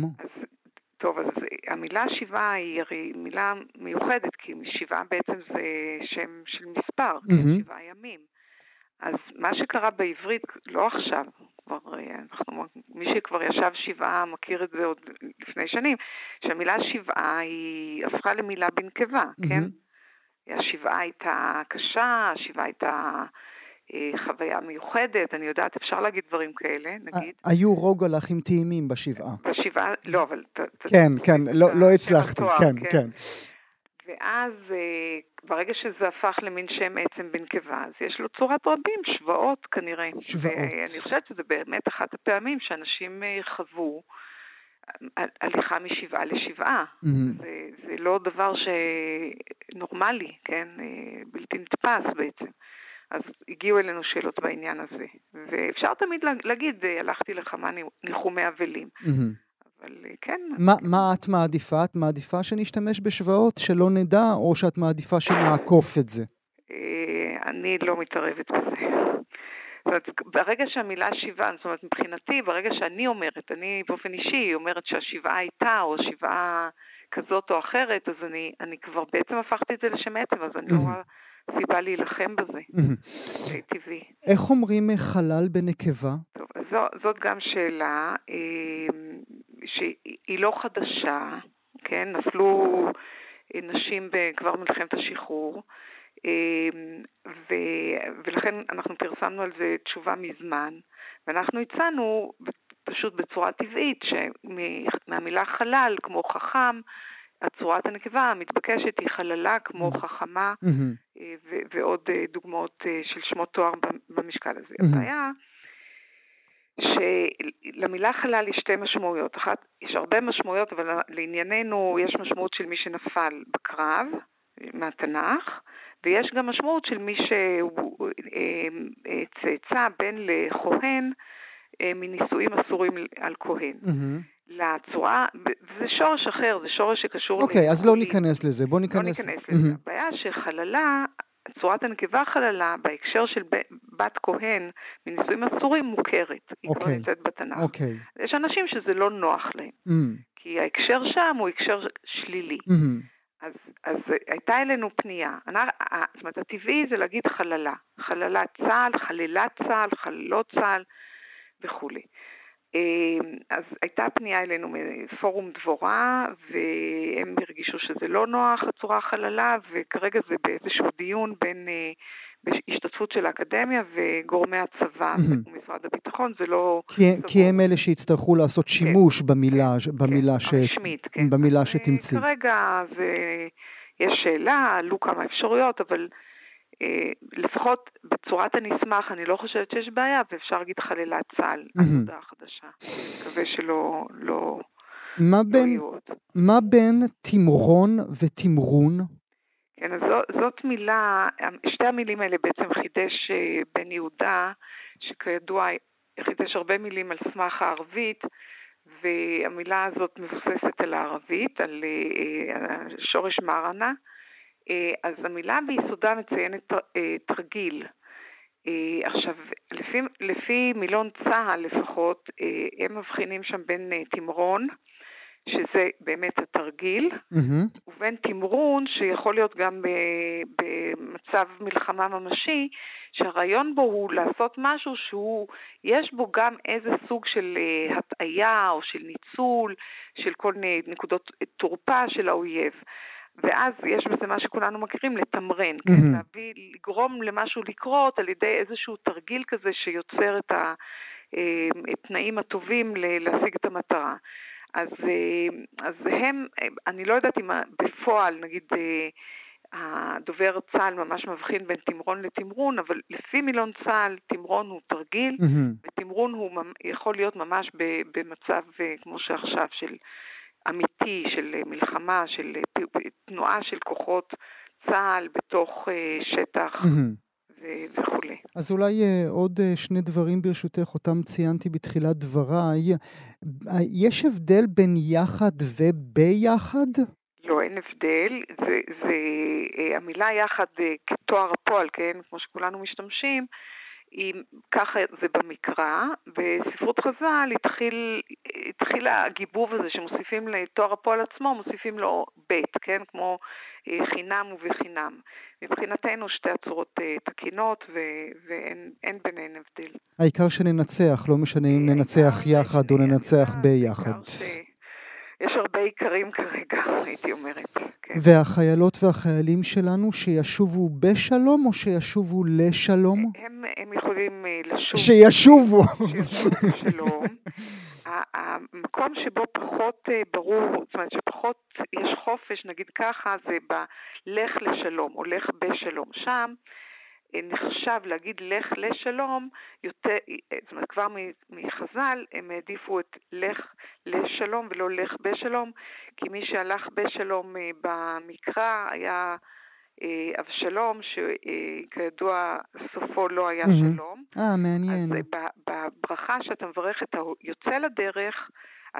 טוב, אז המילה שבעה היא הרי מילה מיוחדת, כי שבעה בעצם זה שם של מספר. כן, שבעה ימים. אז מה שקרה בעברית, לא עכשיו, כבר, אנחנו, מי שכבר ישב שבעה מכיר את זה עוד לפני שנים, שהמילה שבעה היא הפכה למילה בנקבה, כן? מהמם. השבעה הייתה קשה, השבעה הייתה אה, חוויה מיוחדת, אני יודעת, אפשר להגיד דברים כאלה, נגיד. היו רוגלחים טעימים בשבעה. בשבעה, לא, אבל... כן, כן, לא, לא השם הצלחתי, התואר, כן, כן. ואז אה, ברגע שזה הפך למין שם עצם בנקבה, אז יש לו צורת רבים, שבעות כנראה. שבעות. ואני חושבת שזה באמת אחת הפעמים שאנשים אה, חוו אה, הליכה משבעה לשבעה. מהמם. זה, זה לא דבר שנורמלי, כן? בלתי נתפס בעצם. אז הגיעו אלינו שאלות בעניין הזה. ואפשר תמיד לה- להגיד, הלכתי לכמה ניחומי אבלים. מהמם. אבל אה, כן, מה, מה את מעדיפה? את מעדיפה שנשתמש בשבעות, שלא נדע, או שאת מעדיפה שנעקוף את זה? אה, אני לא מתערבת בזה. זאת אומרת, ברגע שהמילה שבעה, זאת אומרת, מבחינתי, ברגע שאני אומרת, אני באופן אישי אומרת שהשבעה הייתה, או שבעה כזאת או אחרת, אז אני, אני כבר בעצם הפכתי את זה לשם עצם, אז אני לא רואה סיבה להילחם בזה. זה טבעי. איך אומרים אה, חלל בנקבה? טוב, זו, זאת גם שאלה אה, שהיא לא חדשה, כן? נפלו אה, נשים כבר במלחמת השחרור, אה, ו, ולכן אנחנו פרסמנו על זה תשובה מזמן, ואנחנו הצענו פשוט בצורה טבעית שמהמילה חלל, כמו חכם, הצורת הנקבה המתבקשת היא חללה כמו חכמה מהמם. אה, ועוד אה, דוגמאות אה, של שמות תואר במשקל הזה. מהמם. הבעיה שלמילה חלל יש שתי משמעויות. אחת, יש הרבה משמעויות, אבל לענייננו יש משמעות של מי שנפל בקרב, מהתנ"ך, ויש גם משמעות של מי שהוא צאצא בן לכהן מנישואים אסורים על כהן. מהמם. לצורה, זה שורש אחר, זה שורש שקשור... אוקיי, אז לא. ניכנס לזה. בוא לא ניכנס... ניכנס לזה. מהמם. הבעיה שחללה, צורת הנקבה חללה, בהקשר של ב- בת כהן מנישואים אסורים, מוכרת. היא כבר אוקיי. נמצאת בתנ"ך. אוקיי. יש אנשים שזה לא נוח להם, מהמם. כי ההקשר שם הוא הקשר שלילי. מהמם. אז, אז הייתה אלינו פנייה. זאת אומרת, הטבעי זה להגיד חללה. חללת צה"ל, חללת צה"ל, חללות צה"ל וכולי. אה, אז הייתה פנייה אלינו מפורום דבורה, והם הרגישו שזה לא נוח, הצורה החללה, וכרגע זה באיזשהו דיון בין, אה, בהשתתפות של האקדמיה וגורמי הצבא. ומשרד הביטחון, זה לא... כי, כי הם אלה שיצטרכו לעשות שימוש במילה, במילה, ש... הרשמית, כן. במילה שתמצאי. אה, כרגע זה, יש שאלה, עלו כמה אפשרויות, אבל לפחות בצורת הנסמך אני לא חושבת שיש בעיה, ואפשר להגיד חלילת צה"ל. עבודה חדשה. אני מקווה שלא לא, מה לא בין. מה בין תמרון ותמרון? כן, אז זו, זאת מילה, שתי המילים האלה בעצם חידש אה, בן יהודה, שכידוע חידש הרבה מילים על סמך הערבית, והמילה הזאת מבוססת על הערבית, על אה, אה, שורש מרנה. אה, אז המילה ביסודה מציינת אה, תרגיל. אה, עכשיו, לפי, לפי מילון צה"ל לפחות, הם מבחינים שם בין תמרון, שזה באמת התרגיל, מהמם. ובין תמרון שיכול להיות גם במצב מלחמה ממשי, שהרעיון בו הוא לעשות משהו שהוא, יש בו גם איזה סוג של הטעיה או של ניצול, של כל מיני נקודות תורפה של האויב. ואז יש בזה מה שכולנו מכירים, לתמרן, כן? מהמם. להביא, לגרום למשהו לקרות על ידי איזשהו תרגיל כזה שיוצר את התנאים הטובים להשיג את המטרה. אז, אה, אז הם, אה, אני לא יודעת אם בפועל, נגיד, אה, הדובר צה"ל ממש מבחין בין תמרון לתמרון, אבל לפי מילון צה"ל, תמרון הוא תרגיל, מהמם. ותמרון הוא יכול להיות ממש במצב אה, כמו שעכשיו, של אמיתי, של אה, מלחמה, של אה, פ- תנועה של כוחות צה"ל בתוך אה, שטח. וכולי. אז אולי עוד שני דברים ברשותך, אותם ציינתי בתחילת דבריי. יש הבדל בין יחד וביחד? לא, אין הבדל. זה, זה, המילה יחד כתואר הפועל, כן, כמו שכולנו משתמשים, היא, ככה זה במקרא, בספרות חז"ל התחיל, התחיל הגיבוב הזה שמוסיפים לתואר הפועל עצמו, מוסיפים לו בית, כן? כמו אה, חינם ובחינם. מבחינתנו שתי הצורות אה, תקינות ו- ואין ביניהן הבדל. העיקר שננצח, לא משנה אם ננצח יחד או ננצח ביחד. יש הרבה עיקרים כרגע, הייתי אומרת. כן. והחיילות והחיילים שלנו שישובו בשלום או שישובו לשלום? הם, הם יכולים אה, לשוב. שישובו. שישובו בשלום. המקום שבו פחות אה, ברור, זאת אומרת שפחות יש חופש, נגיד ככה, זה בלך לשלום או לך בשלום. שם נחשב להגיד לך לשלום, יותר, זאת אומרת כבר מחז"ל הם העדיפו את לך לשלום ולא לך בשלום, כי מי שהלך בשלום אה, במקרא היה אה, אבשלום, שכידוע סופו לא היה שלום. אה, מעניין. אז בברכה שאתה מברך את היוצא לדרך,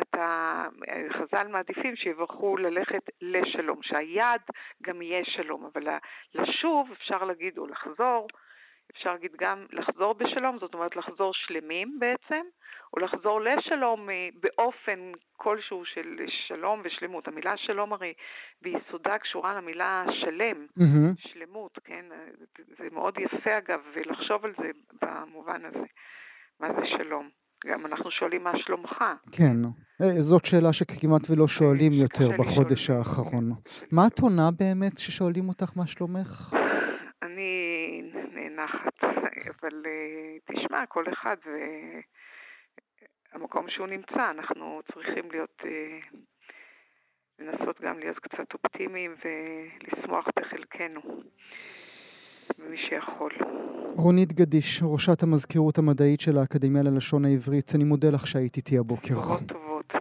אתה, חז"ל מעדיפים שיברכו ללכת לשלום, שהיעד גם יהיה שלום, אבל לשוב, אפשר להגיד, או לחזור, אפשר להגיד גם לחזור בשלום, זאת אומרת לחזור שלמים בעצם, או לחזור לשלום אה, באופן כלשהו של שלום ושלמות. המילה שלום הרי ביסודה קשורה למילה שלם, mm-hmm. שלמות, כן? זה מאוד יפה אגב, לחשוב על זה במובן הזה. מה זה שלום? גם אנחנו שואלים מה שלומך. כן, אה, זאת שאלה שכמעט ולא שואלים יותר בחודש האחרון. מה את עונה באמת כששואלים אותך מה שלומך? אני נאנחת, אבל אה, תשמע, כל אחד והמקום שהוא נמצא, אנחנו צריכים להיות, אה, לנסות גם להיות קצת אופטימיים ולשמוח בחלקנו. מי שיכול. רונית גדיש, ראשת המזכירות המדעית של האקדמיה ללשון העברית, אני מודה לך שהיית איתי הבוקר.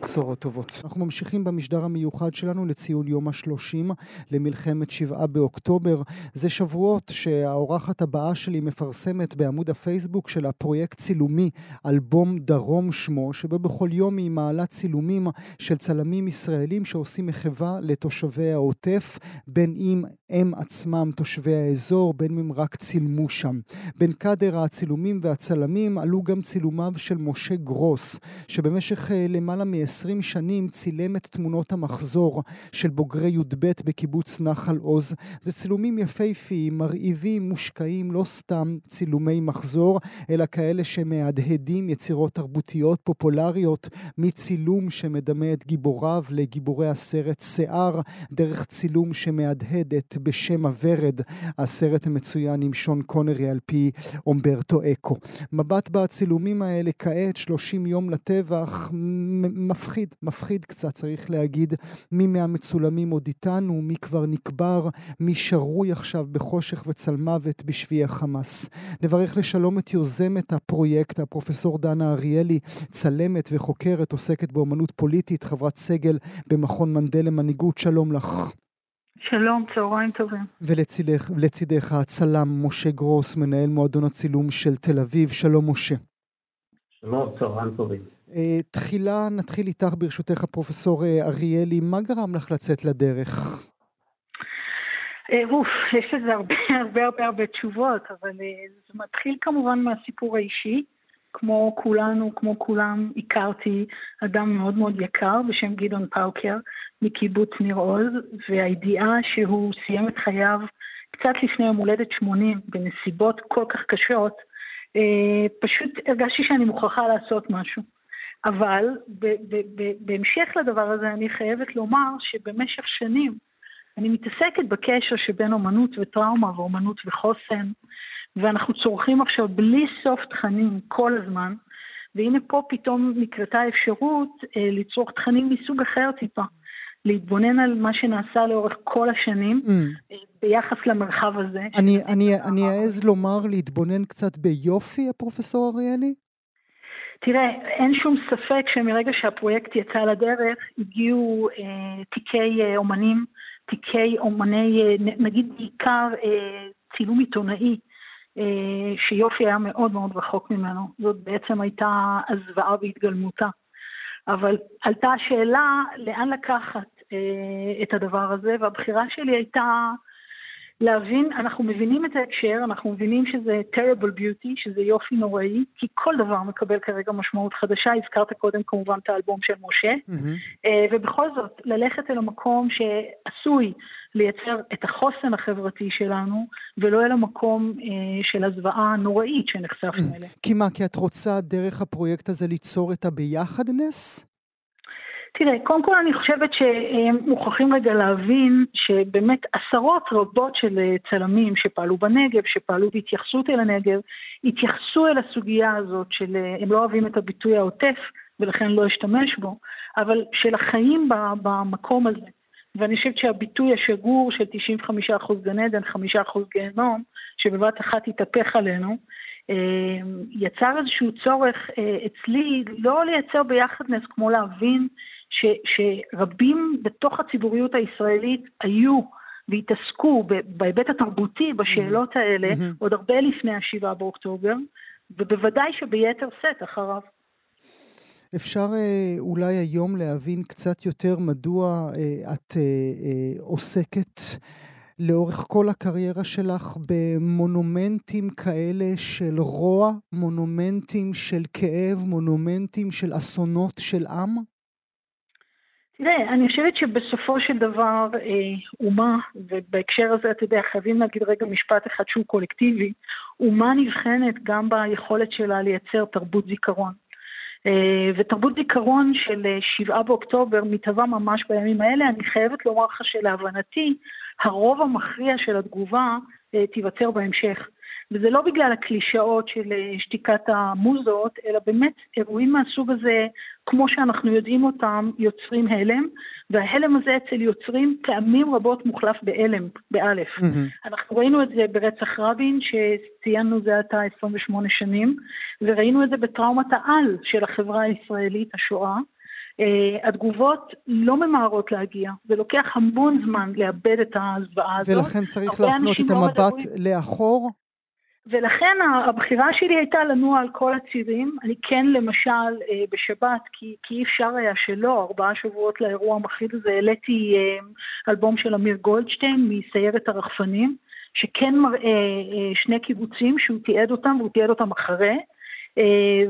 בשורות טובות. אנחנו ממשיכים במשדר המיוחד שלנו לציון יום השלושים למלחמת שבעה באוקטובר. זה שבועות שהאורחת הבאה שלי מפרסמת בעמוד הפייסבוק של הפרויקט צילומי אלבום דרום שמו, שבו בכל יום היא מעלה צילומים של צלמים ישראלים שעושים מחווה לתושבי העוטף, בין אם הם עצמם תושבי האזור, בין אם רק צילמו שם. בין קאדר הצילומים והצלמים עלו גם צילומיו של משה גרוס, שבמשך אה, למעלה מ... 20 שנים צילם את תמונות המחזור של בוגרי י"ב בקיבוץ נחל עוז. זה צילומים יפהפיים, מרהיבים, מושקעים, לא סתם צילומי מחזור, אלא כאלה שמהדהדים יצירות תרבותיות פופולריות, מצילום שמדמה את גיבוריו לגיבורי הסרט שיער, דרך צילום שמהדהדת בשם הוורד, הסרט המצוין עם שון קונרי על פי אומברטו אקו. מבט בצילומים האלה כעת, 30 יום לטבח, מפחיד, מפחיד קצת צריך להגיד, מי מהמצולמים עוד איתנו, מי כבר נקבר, מי שרוי עכשיו בחושך וצלמוות בשבי החמאס. נברך לשלום את יוזמת הפרויקט, הפרופסור דנה אריאלי, צלמת וחוקרת, עוסקת באמנות פוליטית, חברת סגל במכון מנדל למנהיגות, שלום לך. שלום, צהריים טובים. ולצידך הצלם משה גרוס, מנהל מועדון הצילום של תל אביב. שלום, משה. שלום, צהריים טובים. אה, תחילה נתחיל איתך ברשותך הפרופסור אה, אריאלי, מה גרם לך לצאת לדרך? אה, אוף, יש לזה הרבה הרבה הרבה הרבה תשובות, אבל זה מתחיל כמובן מהסיפור האישי. כמו כולנו, כמו כולם, הכרתי אדם מאוד מאוד יקר בשם גדעון פאוקר מקיבוץ ניר עוז, והידיעה שהוא סיים את חייו קצת לפני יום הולדת 80 בנסיבות כל כך קשות, פשוט הרגשתי שאני מוכרחה לעשות משהו. אבל בהמשך לדבר הזה אני חייבת לומר שבמשך שנים אני מתעסקת בקשר שבין אומנות וטראומה ואומנות וחוסן, ואנחנו צורכים עכשיו בלי סוף תכנים כל הזמן, והנה פה פתאום נקרתה אפשרות אה, לצרוך תכנים מסוג אחר טיפה. להתבונן על מה שנעשה לאורך כל השנים mm. אה, ביחס למרחב הזה. אני, אעז לומר להתבונן קצת ביופי, הפרופסור אריאלי? תראה, אין שום ספק שמרגע שהפרויקט יצא לדרך, הגיעו אה, תיקי אה, אומנים, תיקי אומני, אה, נגיד בעיקר אה, צילום עיתונאי, שיופי היה מאוד מאוד רחוק ממנו. זאת בעצם הייתה הזוועה בהתגלמותה. אבל עלתה השאלה לאן לקחת את הדבר הזה, והבחירה שלי הייתה להבין, אנחנו מבינים את ההקשר, אנחנו מבינים שזה terrible beauty, שזה יופי נוראי, כי כל דבר מקבל כרגע משמעות חדשה, הזכרת קודם כמובן את האלבום של משה, mm-hmm. ובכל זאת, ללכת אל המקום שעשוי לייצר את החוסן החברתי שלנו, ולא אל המקום אה, של הזוועה הנוראית שנחשפנו mm-hmm. אליה. כי מה, כי את רוצה דרך הפרויקט הזה ליצור את הביחדנס? תראה, קודם כל אני חושבת שמוכרחים רגע להבין שבאמת עשרות רבות של אה, צלמים שפעלו בנגב, שפעלו בהתייחסות אל הנגב, התייחסו אל הסוגיה הזאת של, אה, הם לא אוהבים את הביטוי העוטף ולכן לא אשתמש בו, אבל של החיים במקום הזה. ואני חושבת שהביטוי השגור של 95% גן עדן, 5% גיהנום, שבבת אחת התהפך עלינו, אה, יצר איזשהו צורך אצלי לא לייצר ביחדנס כמו להבין ש, שרבים בתוך הציבוריות הישראלית היו והתעסקו בהיבט התרבותי בשאלות האלה mm-hmm. עוד הרבה לפני השבעה באוקטובר, ובוודאי שביתר שאת אחריו. אפשר אה, אולי היום להבין קצת יותר מדוע אה, את אה, עוסקת לאורך כל הקריירה שלך במונומנטים כאלה של רוע, מונומנטים של כאב, מונומנטים של אסונות של עם? תראה, אני חושבת שבסופו של דבר אה, אומה, ובהקשר הזה, אתה יודע, חייבים להגיד רגע משפט אחד שהוא קולקטיבי, אומה נבחנת גם ביכולת שלה לייצר תרבות זיכרון. אה, ותרבות זיכרון של אה, שבעה באוקטובר מתהווה ממש בימים האלה. אני חייבת לומר לך שלהבנתי, הרוב המכריע של התגובה אה, תיווצר בהמשך. וזה לא בגלל הקלישאות של אה, שתיקת המוזות, אלא באמת אירועים מהסוג הזה, כמו שאנחנו יודעים אותם, יוצרים הלם, וההלם הזה אצל יוצרים פעמים רבות מוחלף בהלם, באלף. Mm-hmm. אנחנו ראינו את זה ברצח רבין, שציינו זה עתה 28 שנים, וראינו את זה בטראומת העל של החברה הישראלית, השואה. Uh, התגובות לא ממהרות להגיע, זה לוקח המון זמן לאבד את הזוועה הזאת. ולכן צריך להפנות את לא המבט. לאחור? ולכן הבחירה שלי הייתה לנוע על כל הצירים. אני כן, למשל, אה, בשבת, כי, כי אי אפשר היה שלא, ארבעה שבועות לאירוע המכיל הזה, העליתי אה, אלבום של אמיר גולדשטיין מסיירת הרחפנים, שכן מראה אה, שני קיבוצים שהוא תיעד אותם, והוא תיעד אותם אחרי.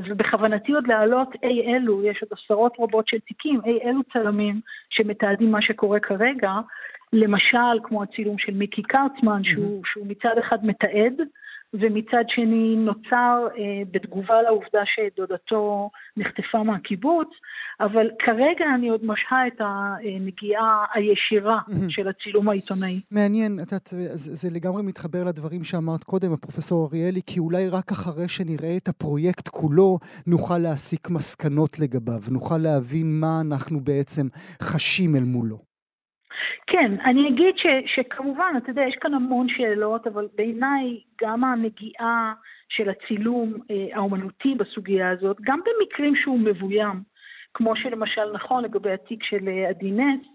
ובכוונתי עוד להעלות אי אלו, יש עוד עשרות רבות של תיקים, אי אלו צלמים שמתעדים מה שקורה כרגע, למשל כמו הצילום של מיקי קרצמן, שהוא, שהוא מצד אחד מתעד, ומצד שני נוצר אה, בתגובה לעובדה שדודתו נחטפה מהקיבוץ, אבל כרגע אני עוד משהה את הנגיעה הישירה של הצילום העיתונאי. מעניין, את יודעת, זה, זה לגמרי מתחבר לדברים שאמרת קודם, הפרופסור אריאלי, כי אולי רק אחרי שנראה את הפרויקט כולו, נוכל להסיק מסקנות לגביו, נוכל להבין מה אנחנו בעצם חשים אל מולו. כן, אני אגיד ש, שכמובן, אתה יודע, יש כאן המון שאלות, אבל בעיניי גם הנגיעה של הצילום אה, האומנותי בסוגיה הזאת, גם במקרים שהוא מבוים, כמו שלמשל נכון לגבי התיק של אה, עדי נס,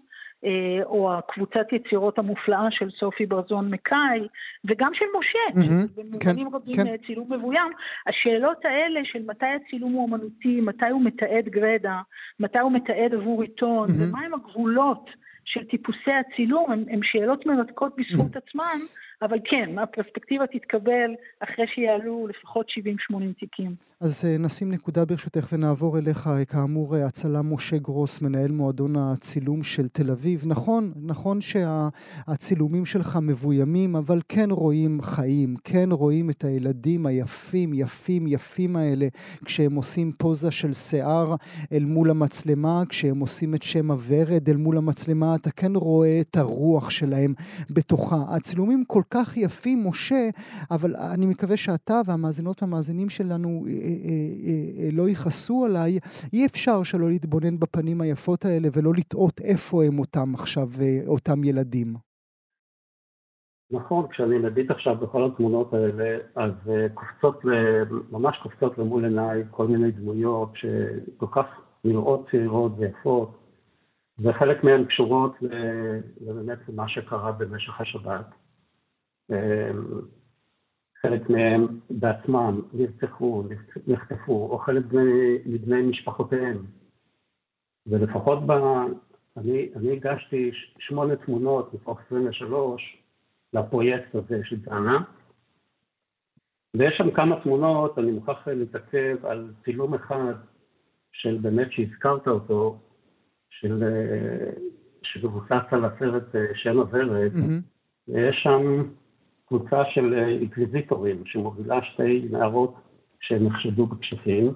אה, או הקבוצת יצירות המופלאה של סופי ברזון מקאי, וגם של משה, mm-hmm, במובנים כן, רבים כן. צילום מבוים, השאלות האלה של מתי הצילום הוא אמנותי, מתי הוא מתעד גרדה, מתי הוא מתעד עבור עיתון, mm-hmm. ומהם הגבולות של טיפוסי הצילום הם, הם שאלות מרתקות בזכות mm. עצמן, אבל כן, הפרספקטיבה תתקבל אחרי שיעלו לפחות 70-80 תיקים. אז אה, נשים נקודה ברשותך ונעבור אליך. כאמור, אה, הצלם משה גרוס, מנהל מועדון הצילום של תל אביב. נכון, נכון שהצילומים שלך מבוימים, אבל כן רואים חיים, כן רואים את הילדים היפים, יפים, יפים האלה, כשהם עושים פוזה של שיער אל מול המצלמה, כשהם עושים את שם הוורד אל מול המצלמה, אתה כן רואה את הרוח שלהם בתוכה. הצילומים כל כך יפים, משה, אבל אני מקווה שאתה והמאזינות והמאזינים שלנו אה, אה, אה, לא יכעסו עליי. אי אפשר שלא להתבונן בפנים היפות האלה ולא לטעות איפה הם אותם עכשיו, אותם ילדים. נכון, כשאני מביט עכשיו בכל התמונות האלה, אז קופצות, ממש קופצות למול עיניי כל מיני דמויות שכל כך נראות צעירות ויפות, וחלק מהן קשורות באמת למה שקרה במשך השבת. אמ, חלק מהם בעצמם נרצחו, נחטפו, או חלק מבני משפחותיהם. ולפחות ב... אני, אני הגשתי שמונה תמונות מתוך 23 לפרויקט הזה של דנה, ויש שם כמה תמונות, אני מוכרח להתעכב על צילום אחד של באמת שהזכרת אותו, של, שמבוסס על הסרט אה, שם הוורד, mm-hmm. ויש שם קבוצה של אינקוויזיטורים שמובילה שתי נערות שנחשדו בכשפים,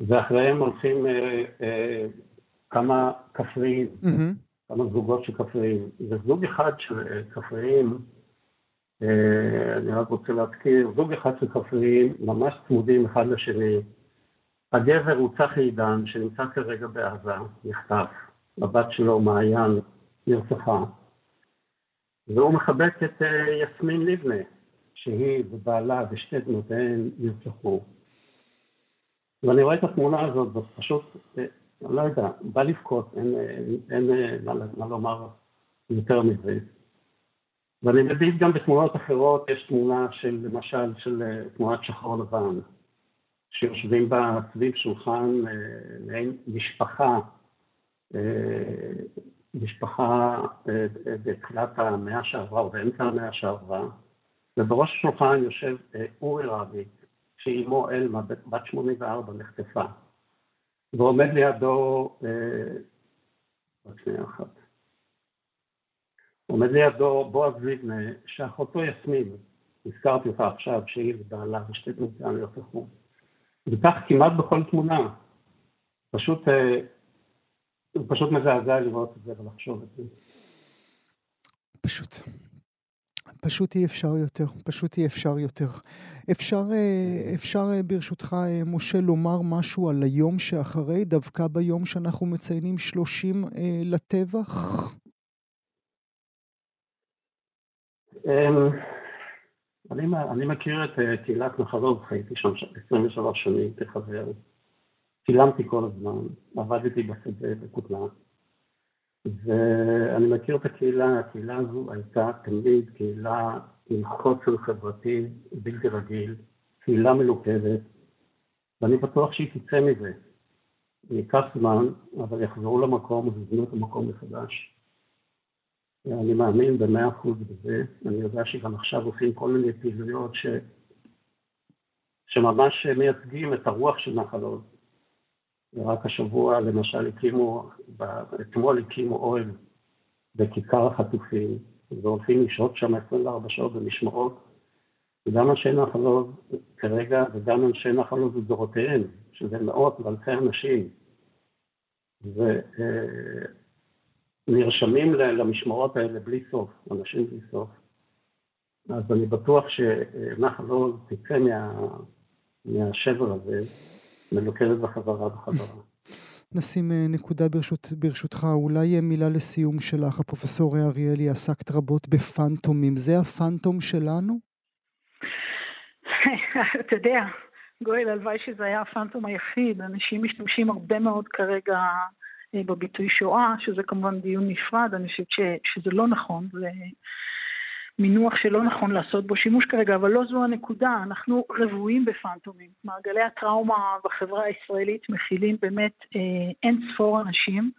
ואחריהם הולכים אה, אה, כמה כפריים, mm-hmm. כמה זוגות של כפריים. וזוג אחד של כפריים, אה, אני רק רוצה להזכיר, זוג אחד של כפריים ממש צמודים אחד לשני. הגבר הוא צחי עידן, שנמצא כרגע בעזה, נחטף. הבת שלו, מעיין, נרצחה. והוא מחבק את אה, יסמין לבנה, שהיא ובעלה ושתי בנותיהן נרצחו. ואני רואה את התמונה הזאת, זאת פשוט, אה, אני לא יודע, בא לבכות, אין, אין, אין מה, לומר יותר מזה. ואני מביט גם בתמונות אחרות, יש תמונה של, למשל, של אה, תמונת שחור לבן, שיושבים בה סביב שולחן מעין משפחה, משפחה בתחילת המאה שעברה או באמצע המאה שעברה, ובראש השולחן יושב אורי רבי, שאימו אלמה, בת 84, נחטפה, ועומד לידו, רק שנייה אחת, עומד לידו בועז ליבנה, שאחותו יסמין, הזכרתי אותה עכשיו, שהיא ובעלה ושתי תמותיה נרצחו. וכך כמעט בכל תמונה. פשוט, פשוט מזעזע לראות את זה ולחשוב את זה. פשוט. פשוט אי אפשר יותר, פשוט אי אפשר יותר. אפשר, אפשר ברשותך, משה, לומר משהו על היום שאחרי, דווקא ביום שאנחנו מציינים 30 לטבח? אמ, אני, אני מכיר את אה, קהילת נחלות, חייתי שם 23 שנים כחבר. צילמתי כל הזמן, עבדתי בשדה בכותלה. ואני מכיר את הקהילה, הקהילה הזו הייתה תמיד קהילה עם חוסר חברתי בלתי רגיל, קהילה מלוכדת, ואני בטוח שהיא תצא מזה. ייקח זמן, אבל יחזרו למקום ויבנו את המקום מחדש. אני מאמין במאה אחוז בזה, אני יודע שגם עכשיו עושים כל מיני פעילויות ש... שממש מייצגים את הרוח של נחל עוז. ורק השבוע למשל הקימו, אתמול הקימו אוהל בכיכר החטופים, והולכים לשהות שם 24 שעות במשמרות. וגם אנשי נחל כרגע, וגם אנשי נחל עוז לדורותיהם, שזה מאות ואלפי אנשים. ו... אה, למשמרות האלה בלי סוף, אנשים בלי סוף. אז אני בטוח שנחל עוז תצא מה, מהשבר הזה, מלוכדת בחזרה בחזרה. נשים אה, נקודה ברשות, ברשותך, אולי אה, מילה לסיום שלך. הפרופסור אריאלי, עסקת רבות בפנטומים. זה הפנטום שלנו? אתה יודע, גואל, הלוואי שזה היה הפנטום היחיד. אנשים משתמשים הרבה מאוד כרגע אה, בביטוי שואה, שזה כמובן דיון נפרד, אני חושבת שזה לא נכון, זה מינוח שלא נכון לעשות בו שימוש כרגע, אבל לא זו הנקודה, אנחנו רבועים בפנטומים. מעגלי הטראומה בחברה הישראלית מכילים באמת אה, אין ספור אנשים.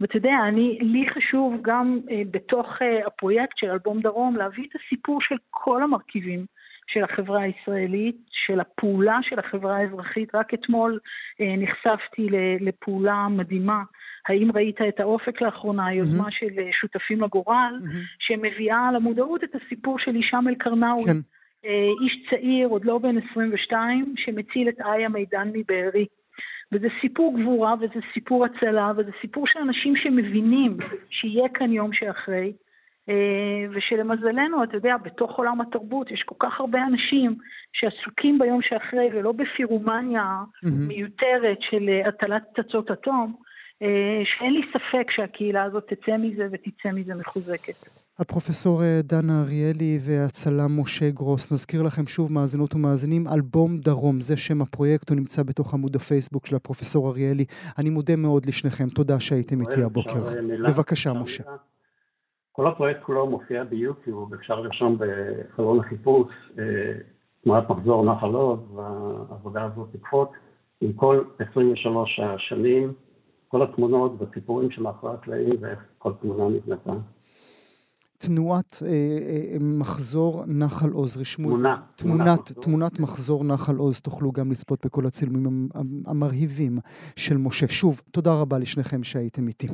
ואתה יודע, אני, לי חשוב גם אה, בתוך אה, הפרויקט של אלבום דרום להביא את הסיפור של כל המרכיבים של החברה הישראלית, של הפעולה של החברה האזרחית. רק אתמול אה, נחשפתי לפעולה מדהימה. האם ראית את האופק לאחרונה, היוזמה mm-hmm. של אה, שותפים לגורל, mm-hmm. שמביאה למודעות את הסיפור של הישאם אל-קרנאווי. כן. אה, איש צעיר, עוד לא בן 22, שמציל את איה מידן מבארי. וזה סיפור גבורה וזה סיפור הצלה וזה סיפור של אנשים שמבינים שיהיה כאן יום שאחרי. אה, ושלמזלנו, אתה יודע, בתוך עולם התרבות יש כל כך הרבה אנשים שעסוקים ביום שאחרי ולא בפירומניה mm-hmm. מיותרת של אה, הטלת פצצות אטום, אה, שאין לי ספק שהקהילה הזאת תצא מזה ותצא מזה מחוזקת. הפרופסור דנה אריאלי והצלם משה גרוס, נזכיר לכם שוב מאזינות ומאזינים, אלבום דרום, זה שם הפרויקט, הוא נמצא בתוך עמוד הפייסבוק של הפרופסור אריאלי. אני מודה מאוד לשניכם, תודה שהייתם איתי הבוקר. בבקשה, משה. כל הפרויקט כולו מופיע ביוטיוב, אפשר לרשום בחלון החיפוש תנועת מחזור נחל עוז, והעבודה הזאת תקפוץ עם כל 23 השנים, כל התמונות והסיפורים שמאחורי הקלעים ואיך כל תמונה נבנתה. תנועת אה, אה, מחזור נחל עוז, רשמו את זה. תמונת, תמונת מחזור נחל עוז, תוכלו גם לצפות בכל הצילומים המרהיבים של משה. שוב, תודה רבה לשניכם שהייתם איתי.